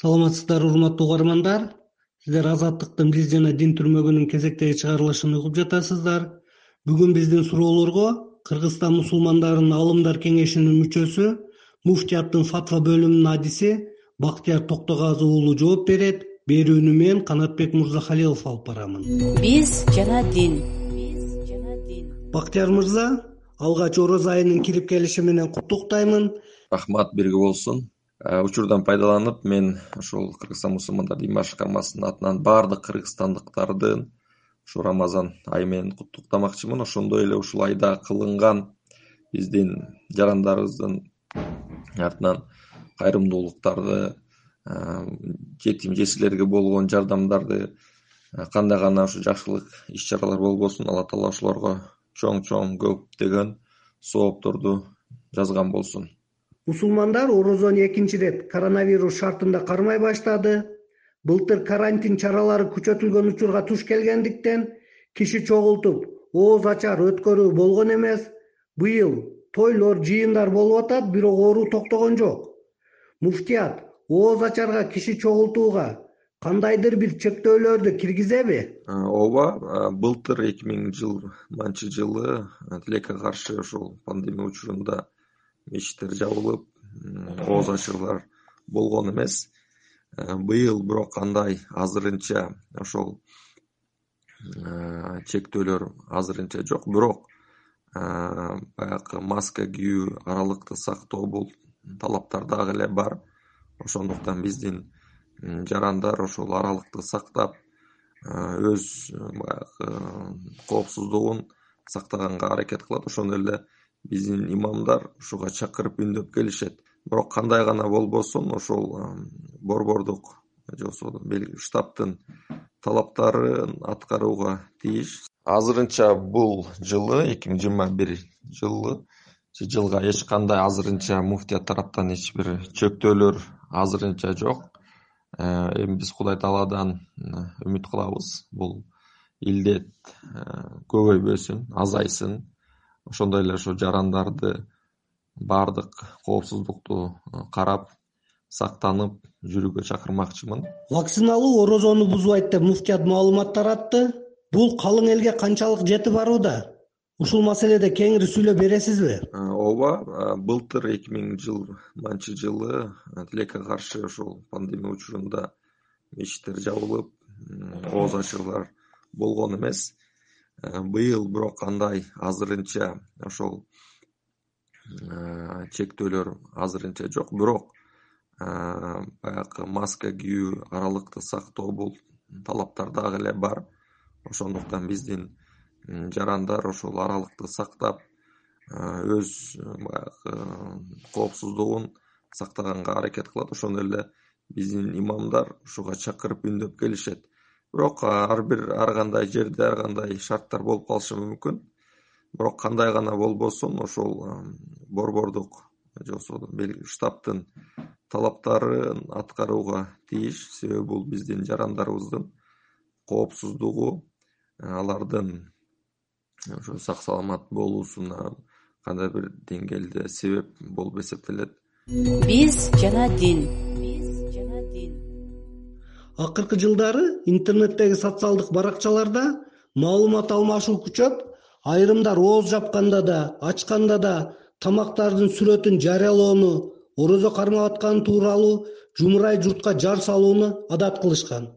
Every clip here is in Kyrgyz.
саламатсыздарбы урматтуу угармандар. Сиздер азаттыктын биз жана дин түрмөгүнүн кезектеги чыгарылышын угуп жатасыздар. Бүгүн биздин суроолорго кыргызстан мусулмандарынын аалымдар кеңешинин мүчөсү муфтияттын фатва бөлүмүнүн адиси бактияр токтогазы уулу жооп берет. Берүүнү мен канатбек мырзахалилов алып барамын. Биз жана дин. Биз жана дин бактияр мырза алгач орозо айынын кирип келиши менен куттуктаймын рахмат бирге болсун учурдан пайдаланып мен ушул кыргызстан мусулмандар дин башкармасынын атынан баардык кыргызстандыктардын ушул рамазан айы менен куттуктамакчымын ошондой эле ушул айда кылынган биздин жарандарыбыздын артынан кайрымдуулуктарды э, жетим жесирлерге болгон жардамдарды э, кандай гана ушу жакшылык иш чаралар болбосун алла таала ошолорго чоң чоң көптөгөн соопторду жазган болсун мусулмандар орозону экинчи ирет коронавирус шартында кармай баштады. Былтыр карантин чаралары күчөтүлгөн учурга туш келгендиктен киши чогултуп ооз ачар өткөрүү болгон эмес. Быйыл тойлор жыйындар болуп атат бирок оору токтогон жок. Муфтият ооз ачарга киши чогултууга кандайдыр бир чектөөлөрдү киргизеби? Ооба былтыр эки миң жыйырманчы жылы тилекке каршы ушул пандемия учурунда мечиттер жабылып ооз ачуулар болгон эмес. Э, быйыл бирок андай азырынча ошол э, чектөөлөр азырынча жок. Бирок э, баягы маска кийүү аралыкты сактоо бул талаптар дагы эле бар. Ошондуктан биздин жарандар ошол аралыкты сактап өз баягы коопсуздугун сактаганга аракет кылат. Ошондой эле биздин имамдар ушуга чакырып үндөп келишет. Бирок кандай гана болбосун ошол борбордук же болбосо штабтын талаптарын аткарууга тийиш азырынча бул жылы эки миң жыйырма бир жылы жылга эч кандай азырынча муфтият тараптан эч бир чектөөлөр азырынча жок. Э, эми биз кудай тааладан үмүт кылабыз. Бул илдет э, көбөйбөсүн азайсын ошондой эле ошо жарандарды баардык коопсуздукту э, карап сактанып жүрүүгө чакырмакчымын. Вакциналоо орозону бузбайт деп муфтият маалымат таратты бул калың элге канчалык жетип барууда. Ушул маселеде кеңири сүйлөп бересизби? Э, ооба э, былтыр эки миң жыйырманчы жылы тилекке каршы ушул пандемия учурунда мечиттер жабылып ооз ачуулар болгон эмес быйыл бирок андай азырынча ошол э, чектөөлөр азырынча жок. Бирок э, баягы маска кийүү аралыкты сактоо бул талаптар дагы эле бар. Ошондуктан биздин жарандар ошол аралыкты сактап өз баягы коопсуздугун сактаганга аракет кылат. Ошондой эле биздин имамдар ушуга чакырып үндөп келишет бирок ар бир ар кандай жерде ар кандай шарттар болуп калышы мүмкүн. Бирок кандай гана болбосун ошол борбордук же болбосо штабтын талаптарын аткарууга тийиш себеби бул биздин жарандарыбыздын коопсуздугу алардын ошо сак саламат болуусуна кандай бир деңгээлде себеп болуп эсептелет. Биз жана дин акыркы жылдары интернеттеги социалдык баракчаларда маалымат алмашуу күчөп айрымдар ооз жапканда да ачканда да тамактардын сүрөтүн жарыялоону орозо кармап атканы тууралуу жумурай журтка жар салууну адат кылышкан.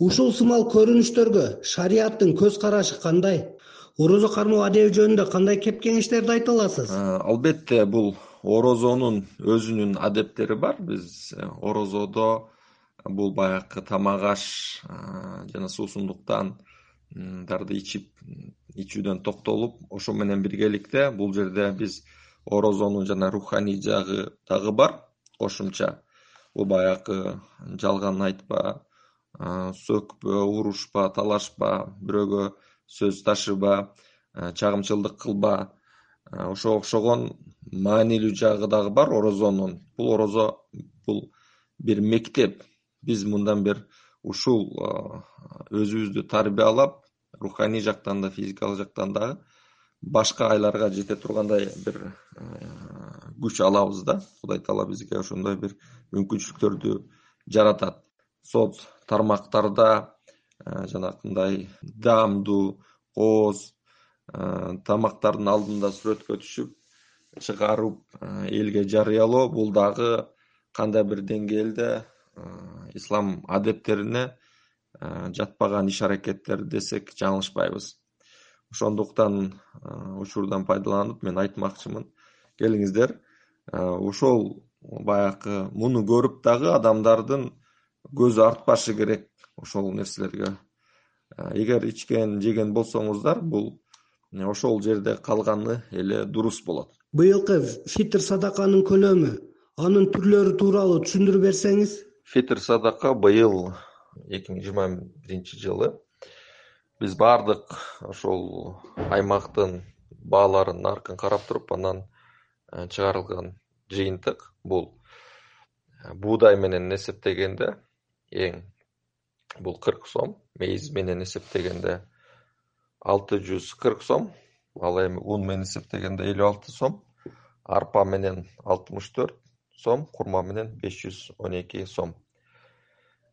Ушул сымал көрүнүштөргө шарияттын көз карашы кандай? Орозо кармоо адеби жөнүндө кандай кеп кеңештерди айта аласыз? Албетте бул орозонун өзүнүн адептери бар. Биз э, орозодо бул баягы тамак аш жана суусундуктандарды ичип ичүүдөн токтолуп ошо менен биргеликте бул жерде биз орозонун жана руханий жагы дагы бар. Кошумча бул баягы жалган айтпа сөкпө урушпа талашпа бирөөгө сөз ташыба чагымчылдык кылба ошого окшогон маанилүү жагы дагы бар орозонун бул орозо бул бир мектеп биз мындан бери ушул өзүбүздү тарбиялап руханий жактан да физикалык жактан дагы башка айларга жете тургандай бир күч алабыз да. Кудай таала бизге ошондой бир мүмкүнчүлүктөрдү жаратат. Соц тармактарда жанакындай даамдуу кооз тамактардын алдында сүрөткө түшүп чыгарып элге жарыялоо бул дагы кандай бир деңгээлде ислам адептерине жатпаган иш аракеттер десек жаңылышпайбыз. Ошондуктан учурдан пайдаланып мен айтмакчымын. Келиңиздер ошол баягы муну көрүп дагы адамдардын көзү артпашы керек ошол нерселерге. Эгер ичкен жеген болсоңуздар бул ошол жерде калганы эле дурус болот. Быйылкы фитр садаканын көлөмү анын түрлөрү тууралуу түшүндүрүп берсеңиз фитр садака быйыл эки миң жыйырма биринчи жылы биз баардык ошол аймактын бааларын наркын карап туруп анан э, чыгарылган жыйынтык бул. Э, буудай менен эсептегенде эң бул кырк сом мейиз менен эсептегенде алты жүз кырк сом ал эми ун менен эсептегенде элүү алты сом арпа менен алтымыш төрт сом курма менен беш жүз он эки сом.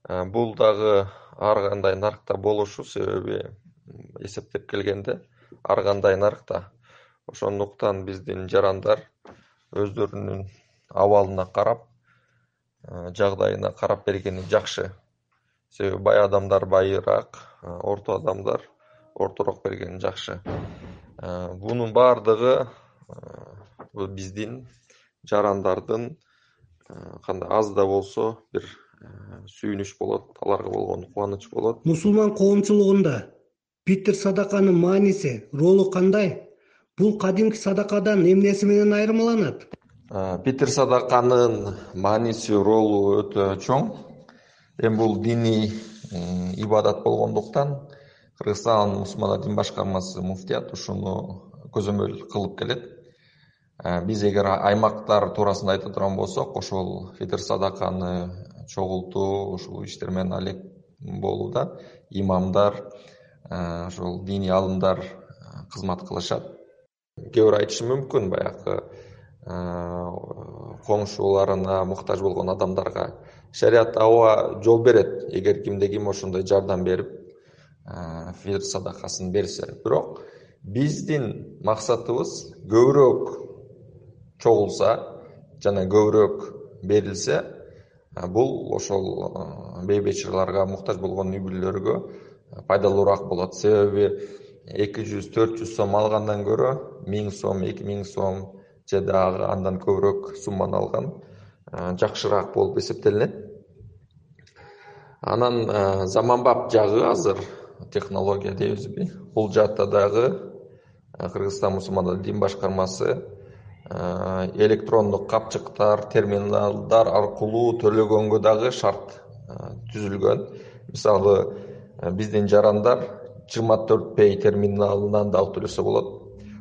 Э, бул дагы ар кандай наркта болушу себеби эсептеп келгенде ар кандай наркта ошондуктан биздин жарандар өздөрүнүн абалына карап э, жагдайына карап бергени жакшы. Себеби бай адамдар байыраак э, орто адамдар ортороок бергени жакшы. Бунун баардыгы биздин жарандардын кандай аз да болсо бир сүйүнүч болот аларга болгон кубаныч болот. Мусулман коомчулугунда питр садаканын мааниси ролу кандай? Бул кадимки садакадан эмнеси менен айырмаланат? Питр садаканын мааниси ролу өтө чоң. Эми бул диний ибадат болгондуктан кыргызстан мусулмандар дин башкармасы муфтият ушуну көзөмөл кылып келет биз эгер аймактар туурасында айта турган болсок ошол фитр садаканы чогултуу ушул иштер менен алек болууда имамдар ошол диний аалымдар кызмат кылышат. Кээ бирөө айтышы мүмкүн баягы коңшуларына муктаж болгон адамдарга. Шарият аба жол берет эгер кимде ким ошондой жардам берип фитр садакасын берсе. Бирок биздин максатыбыз көбүрөөк чогулса жана көбүрөөк берилсе бул ошол бей муктаж болгон үй бүлөлөргө пайдалуураак болот. Себеби эки жүз төрт жүз сом алгандан көрө миң сом эки миң сом же дагы андан көбүрөөк сумманы алган жакшыраак болуп эсептелинет. Анан заманбап жагы азыр технология дейбизби. Бул жаатта дагы кыргызстан мусулмандар дин башкармасы электрондук капчыктар терминалдар аркылуу төлөгөнгө дагы шарт түзүлгөн. Мисалы биздин жарандар жыйырма төрт пей терминалынан дагы төлөсө болот.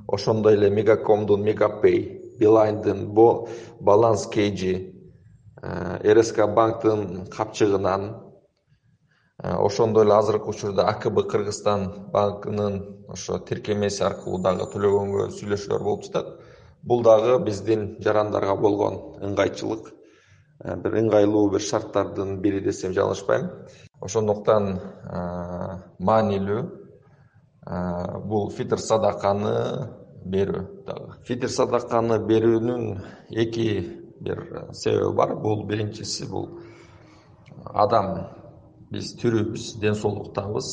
Ошондой эле мегакомдун мегапей билайндын баланс кейжи э, рск банктын капчыгынан э, ошондой эле азыркы учурда акб кыргызстан банкынын ошо тиркемеси аркылуу дагы төлөгөнгө сүйлөшүүлөр болуп жатат бул дагы биздин жарандарга болгон ыңгайчылык э, бир ыңгайлуу бир шарттардын бири десем жаңылышпайм ошондуктан маанилүү бул фитр садаканы берүү дагы. Фитр садаканы берүүнүн эки бир себеби бар. Бул биринчиси бул адам. Биз тирүүбүз ден соолуктабыз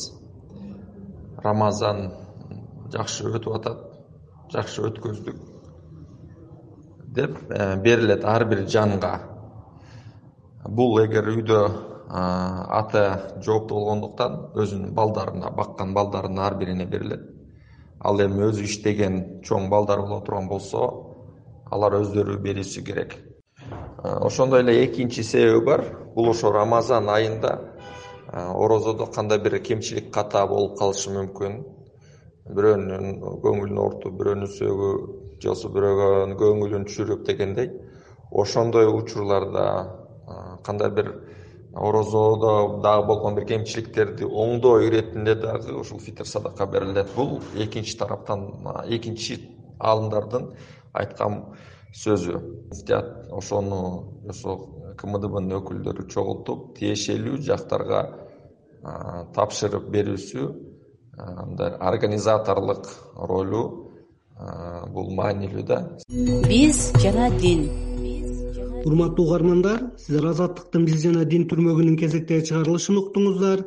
рамазан жакшы өтүп атат жакшы өткөздүк деп э, берилет ар бир жанга. Бул эгер үйдө ата жооптуу болгондуктан өзүнүн балдарына баккан балдарынын ар бирине берилет. Ал эми өзү иштеген чоң балдар боло турган болсо алар өздөрү берүүсү керек. Ошондой эле экинчи себеби бар. Бул ошо рамазан айында орозодо кандай бир кемчилик ката болуп калышы мүмкүн. Бирөөнүн көңүлүн оорутуп бирөөнүн сөөгү же болбосо бирөөгө көңүлүн түшүрүп дегендей ошондой учурларда кандай бир орозодо дагы болгон бир кемчиликтерди оңдоо иретинде дагы ушул фитр садака берилет. Бул экинчи тараптан экинчи аалымдардын айткан сөзү. Муфтият ошону ошол кмдбнын өкүлдөрү чогултуп тиешелүү жактарга тапшырып берүүсү мындай организаторлук ролу бул маанилүү да. Биз жана дин. Урматтуу угармандар сиздер азаттыктын биз жана дин түрмөгүнүн кезектеги чыгарылышын уктуңуздар.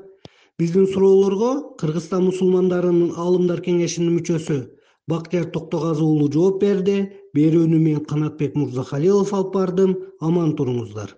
Биздин суроолорго кыргызстан мусулмандарынын аалымдар кеңешинин мүчөсү бактияр токтогазы уулу жооп берди. Берүүнү мен канатбек мырзахалилов алып бардым. Аман туруңуздар